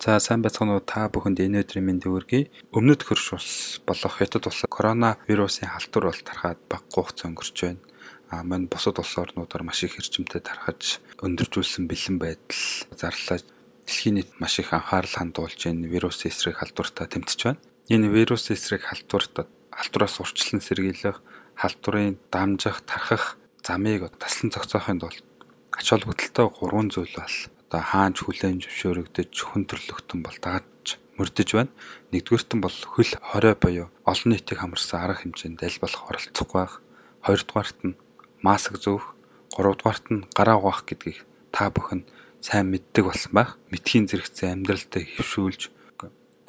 За сайн байцгаана уу та бүхэнд энэ өдрийн мэнд хүргэе. Өмнөд хөрш ус болох хятад улс коронавирусын халдвар бол тархаад баггүй хугацаа өнгөрч байна. А мань бусад улс орнуудаар маш их хэрчмтэй тархаж өндөржүүлсэн бэлэн байдал зарлаа. Дэлхийн нийт маш их анхаарал хандуулж энэ вирусын эсрэг халдвартаа тэмцэж байна. Энэ вирусын эсрэг халдварт халдвараас урьдчилан сэргийлэх, халдварын дамжих, тархах замыг таслан зохицохын тулд ач холбогдолтой гурван зүйл бол одоо хаанч хүлээн зөвшөөрөгдөж хүн төрлөختөн бол дааж мөрдөж байна. Нэгдүгээрт нь бол хөл хорой буюу олон нийтийг хамарсан арга хэмжээнд аль болох оролцохгүй байх. Хоёрдугаарт нь маск зөөх, гуравдугаарт нь гараа угаах гэдгийг та бүхэн сайн мэддэг болсон байх. Мэдхийн зэрэгцээ амьдралдаа хөвшүүлж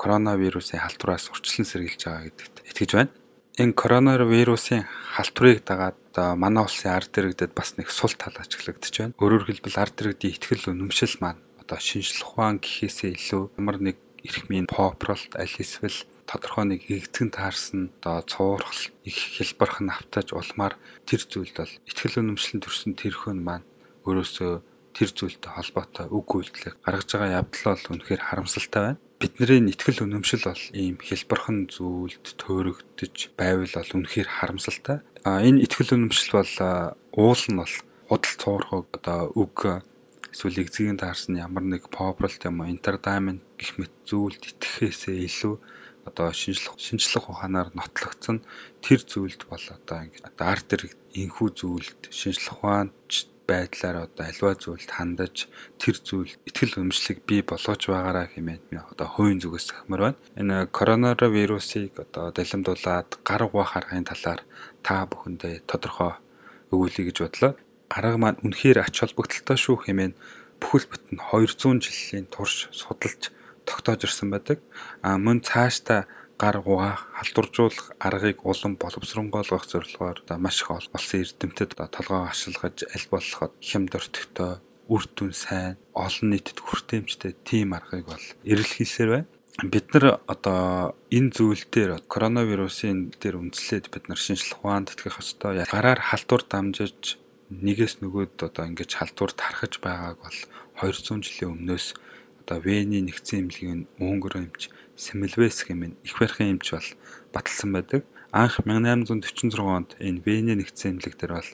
коронавирусын халдвараас урьдчилан сэргийлж байгаа гэдэгт итгэж байна. Энэ коронавирусын халдварыг дагаад манай улсын ард иргэдэд бас нэг сул тал ажиглагдаж байна. Өөрөөр хэлбэл ард иргэдийн ихтгэл үнэмшил маань одоо шинжлэх ухаан гэхээсээ илүү ямар нэг эрхмийн попролт аль эсвэл тодорхой нэгэгцэн таарсан одоо цуурхал их хэлбэрхэн автаж улмаар тэр зүйлд бол ихтгэл үнэмшлэн төрсэн тэрхүүн маань өөрөөсөө тэр зүйлтэй холбоотой үг үйлдэл гаргаж байгаа явдал бол үнэхээр харамсалтай байна бидний ихтгэл үнэмшил бол ийм хэлбэрхэн зүйлд төөрөгдөж байвал бол үнэхээр харамсалтай. А энэ ихтгэл үнэмшил бол уул нь бол худал цуурхаг одоо үг эсвэл эзгийн таарсан ямар нэг попролт юм уу entertainment гэх мэт зүйлд итгэхээсээ илүү одоо шинжлэх шинжлэх ухаанаар нотлогдсон тэр зүйлд бол одоо ингэ одоо арт ирэг энхүү зүйлд шинжлэх ухаанч байдлаар одоо альва зүйлд хандаж тэр зүйл ихтгэл өмчлөг бий болгож байгаараа хэмээн би одоо хувийн зүгээс ахмаар байна. Энэ коронавирусыг одоо далимдуулаад гар угаах аргын талаар та бүхэндээ тодорхой өгүүлье гэж бодлоо. Арга маань үнэхээр ач холбогдолтой шүү хэмээн бүхэл бүтэн 200 жилийн турш судалж тогтоож ирсэн байдаг. А мөн цаашдаа гар угаах, халдваржуулах аргыг улам боловсронгойлгох зорилгоор маш их олон эрдэмтэд толгоо ашиглаж аль болох хямд өртөгтэй үр дүн сайн олон нийтэд хүртээмжтэй тийм аргыг бол эрэлхийсээр байна. Бид нар одоо энэ зүйл дээр коронавирусын дээр үндэслээд бид нар шинжлэх ухаанд итгэх ёстой. Гараар халдвар дамжиж нэгээс нөгөөд одоо ингэж халдвар тархаж байгааг бол 200 жилийн өмнөөс одоо Вений нэгдсэн эмнэлгийн өнгөр Семилвес хэмээн их барихын эмч бол баталсан байдаг. Анх 1846 онд энэ Вений нэгдсэн эмнэлэг дээр бол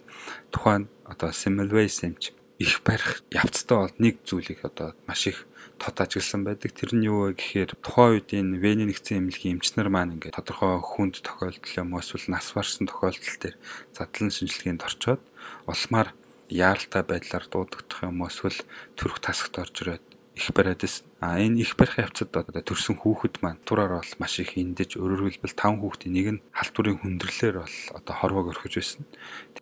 тухайн одоо Семилвес эмч их барих явцтай бол нэг зүйлийг одоо маш их тод ажигласан байдаг. Тэр нь юу вэ гэхээр тухайн үед энэ Вений нэгдсэн эмнэлгийн эмчнэр маань ингээд тодорхой хүнд тохиолдол юм эсвэл нас барсан тохиолдол төр задлан шинжилгээнд орчоод улмаар яаралтай байдлаар дуудагдах юм эсвэл төрөх тасагт орж ирээд их бариад байсан. А энэ их барих явцад одоо төрсэн хүүхэд маань тураар бол маш их эндэж өөрөөр хэлбэл 5 хүүхдийн нэг нь халтурын хүндрэлээр бол одоо хорвоог орхиж байсан.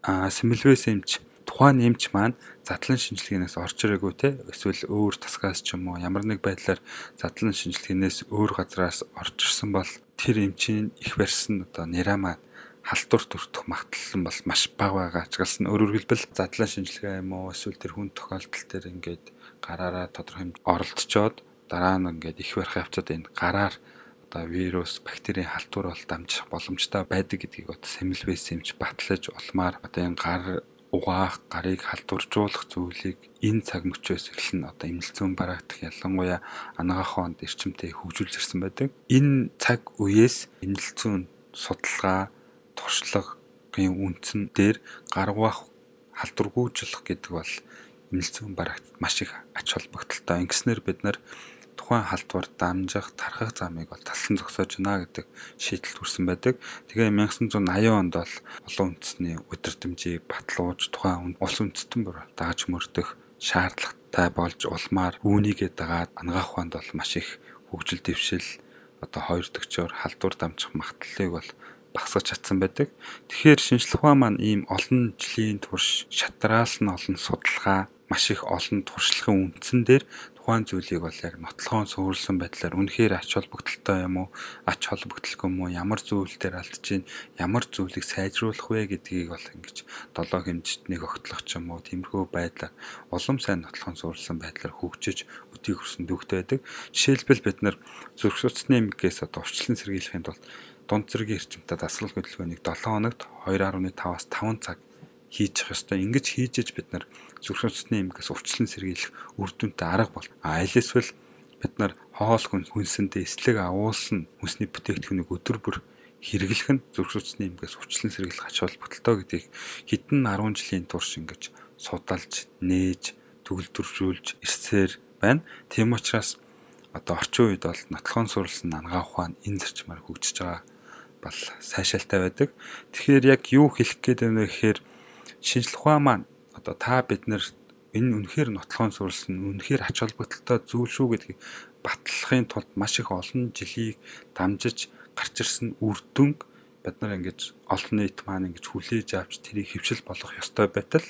А Симилвэс эмч тухайн эмч маань задлан шинжилгээнээс орж ирээгүй те эсвэл өөр тасгаас ч юм уу ямар нэг байдлаар задлан шинжилгээнээс өөр газраас орж ирсэн бол тэр эмчийн их барьсан одоо нэраа маань халтур төртөх магадлал бол маш бага байгаа. Ачаалсан өөрөөр хэлбэл задлан шинжилгээ юм уу эсвэл тэр хүн тохиолдол төр ингээд гараараа тодорхой хэмжээнд оролдцоод дараа нь ингээд их барих явцад энэ гараар одоо вирус, бактерийн халтур бол дамжих боломжтой байдаг гэдгийг бод сэмэлвэс юмч батлаж улмаар одоо энэ гар угаах, гарыг халдваржуулах зүйлийг энэ цаг мөчөөс эхлэн одоо эмнэлзэн барагдах ялангуяа анагаах хонд эрчимтэй хөгжүүлж ирсэн байдаг. Энэ цаг үеэс эмнэлзэн судалгаа, туршлагын үндсэн дээр гар угаах халдваргүйжлэх гэдэг бол нэлцэн барагт маш их ач холбогдолтой. Ингэснээр бид нар тухайн халдвар дамжих, тархах замыг бол талсан зогсоож байна гэдэг шийдэлд хүрсэн байдаг. Тэгээ 1980 онд бол олон үндэсний удирдамжийг батлууж тухайн улс үндэстэн бүр дааж мөрдөх шаардлагатай болж улмаар үүнийгээ дагаад ангаах ухаанд бол маш их хөгжил дэвшил одоо хоёр төгчөөр халдвар дамжих магадлалыг бол багсгаж чадсан байдаг. Тэгэхээр шинжлэх ухаан маань ийм олон жилийн турш шатраас нь олон судалгаа маш их олон туршлагын үндсэн дээр тухайн зүйлийг бол яг нотлохоон суурилсан байдлаар үнэхээр ач холбогдолтой юм уу? Ач холбогдолгүй юм уу? Ямар зүйл дээр алдаж чинь ямар зүйлийг сайжруулах вэ гэдгийг бол ингэж долоо хэмжтнийг огтлох ч юм уу? Тиймэрхүү байдлаар улам сайн нотлохоон суурилсан байдлаар хөгжиж өдийг хүрсэн дүүхтэй байдаг. Жишээлбэл бид нар зүрх судасны эмгээс одоо урчлан сэргийлэхийн тулд дунд зэргийн эрчимтэй дасгал хөдөлгөөнийг 7 хоногт 2.5-аас 5 цаг хийж явах ёстой. Ингэж хийж иж бид нар зүрх судасны эмгээс урчлан сэргийлэх үр дүнтэй арга бол аль эсвэл бид нар хоол хүн хүнсэндээ эслэг агуулсан хүнсний бүтээгдэхүүнийг өдөр бүр хэрэглэх нь зөвшөөрсний юмгээс хүчлэн сэргийлэх ач холбогдолтой гэдгийг хэдэн 10 жилийн турш ингэж судалж, нээж, төгөлдржүүлж ирсээр байна. Тийм учраас одоо орчин үед бол нотлохоон сурлсан ангаа ухаан энэ зарчмаар хөгжиж байгаа бол сайшаалтай байдаг. Тэгэхээр яг юу хэлэх гээд байна вэ гэхээр шинжлэх ухаан маань. Одоо та бид нар энэ үнэхээр нотлохоон сурлсан үнэхээр ач холбогдолтой зүйл шүү гэдгийг батлахын тулд маш их олон жилийг дамжиж гарч ирсэн үр дүнг бид нар ингэж олон нийт маань ингэж хүлээж авч тэрийг хөвшил болгох ёстой байтал.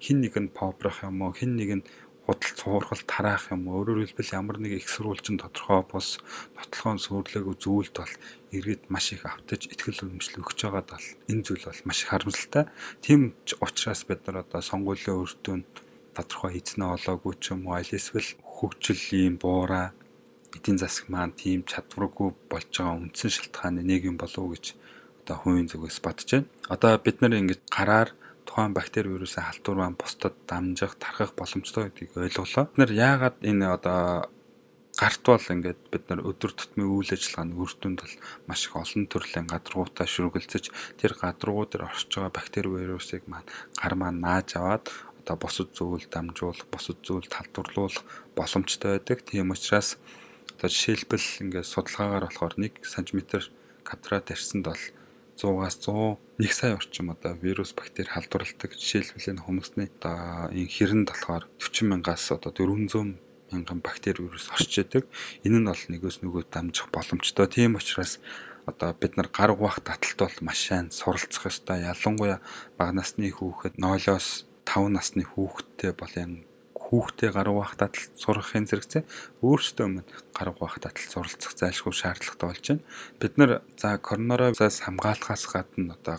Хин нэг нь попрох юм уу? Хин нэг нь худал цуургал тараах юм өөрөөр хэлбэл ямар нэг их сурвалжин тодорхой бус нотлохоон сүрлээгөө зүйлд бол иргэд маш их автаж ихтгэл үнэмшил өгч байгаад бол энэ зүйл бол маш харамсалтай. Тийм ч учраас бид нар одоо сонгуулийн өртөнд тодорхой эзнээ олоогүй ч юм уу аль эсвэл хөгжил ийм буураа эдийн засаг маань тийм чадваргүй болж байгаа үндсэн шалтгаан нэг юм болов уу гэж одоо хувийн зүгээс бодож байна. Одоо бид нар ингэж гараар тухайн бактери вирусын халтур маань бусдад дамжих, тархах боломжтой гэдгийг ойлголоо. Бид нар яагаад энэ одоо гарт бол ингээд бид нар өдөр тутмын үйл ажиллагааны үр дүнд бол маш их олон төрлийн гадаргуутай шүргэлцэж тэр гадаргуу дээр орж байгаа бактери вирусыг маань гар маань нааж аваад одоо босод зүйл дамжуулах, босод зүйл талдварлуулах боломжтой байдаг. Тийм учраас Одоо жишээлбэл ингээд судалгаагаар болохоор 1 см квадрат арьсанд бол 100-аас 101 сая орчим одоо вирус бактери халдварладаг. Жишээлбэл энэ хүмүүсний одоо энэ хэрэнд болохоор 40 мянгаас одоо 400 мянган бактери вирус орж идэг. Энэ нь бол нэгөөс нөгөөд дамжих боломжтой. Тийм учраас одоо бид нар гар угаах таталт бол маш сайн суралцах ёстой. Ялангуяа бага насны хүүхэд 0-оос 5 насны хүүхэдтэй бол энэ хүүхдээ гаруй байх татал сургахын зэрэгцээ өөрсдөө өмнө гаруй байх татал суралцах зайлшгүй шаардлагатай болж байна. Бид нар за коронавирусаас хамгаалахаас гадна одоо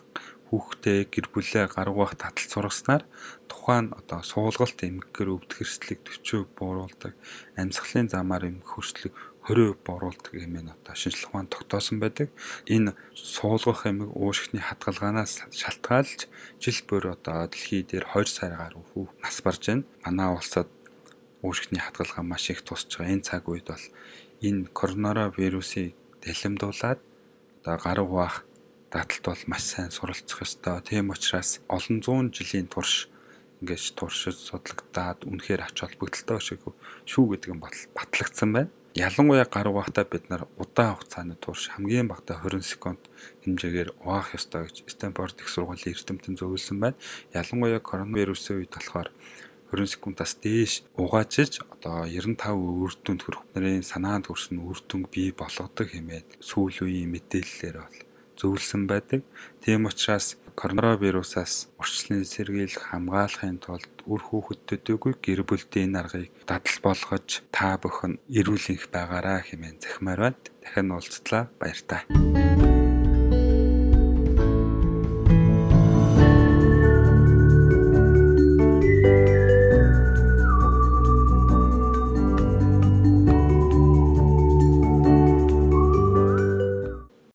хүүхдээ гэр бүлээ гаруй байх татал сургаснаар тухайн одоо суулгалт эмгэгэр өвдөх эрсдлийг 40% бууруулдаг, амьсгалын замаар эмгэх хүрслэг 20% боруулдаг хэмээн одоо шинжилгээ маань тогтоосон байдаг. Энэ суулгах эмэг уушигчны хадгалгаанаас шалтгаалж жил бүр одоо дэлхий дээр 2 сар гаруй хүү нас барж байна. Манай улсад уушигчны хадгалгаа маш их тусч байгаа. Энэ цаг үед бол энэ коронавирусыг дэлэмдуулаад одоо гаруй баах даталт бол маш сайн суралцах ёстой. Тийм учраас олон зуун жилийн турш ингэж туршиж судлагдаад үнэхээр ач холбогдолтой шиг шүү гэдэг нь батлагдсан байна. Ялангуяа гар угаахтаа бид нар удаан хугацааны турш хамгийн багадаа 20 секунд хэмжээгээр угаах ёстой гэж Стэнфорд их сургуулийн эрдэмтэн зөвлөсөн байна. Ялангуяа коронавирусын үед болохоор 20 секундаас дээш угаачиж одоо 95 үр дүнд хүрэх нарын санаанд хүрсэн үр дүнг бий болгодог хэмээн сүүл үеийн мэдээллээр бол зөвлөсөн байдаг. Тийм учраас коронавирусаас урьдчилан сэргийлэх хамгаалахын тулд үр хүүхэдтэйггүй гэр бүлдийн аргыг дадал болгож та бүхэн эрүүл энх байгаараа хэмээн захимаар байна. Дахин уулзтлаа баяр таа.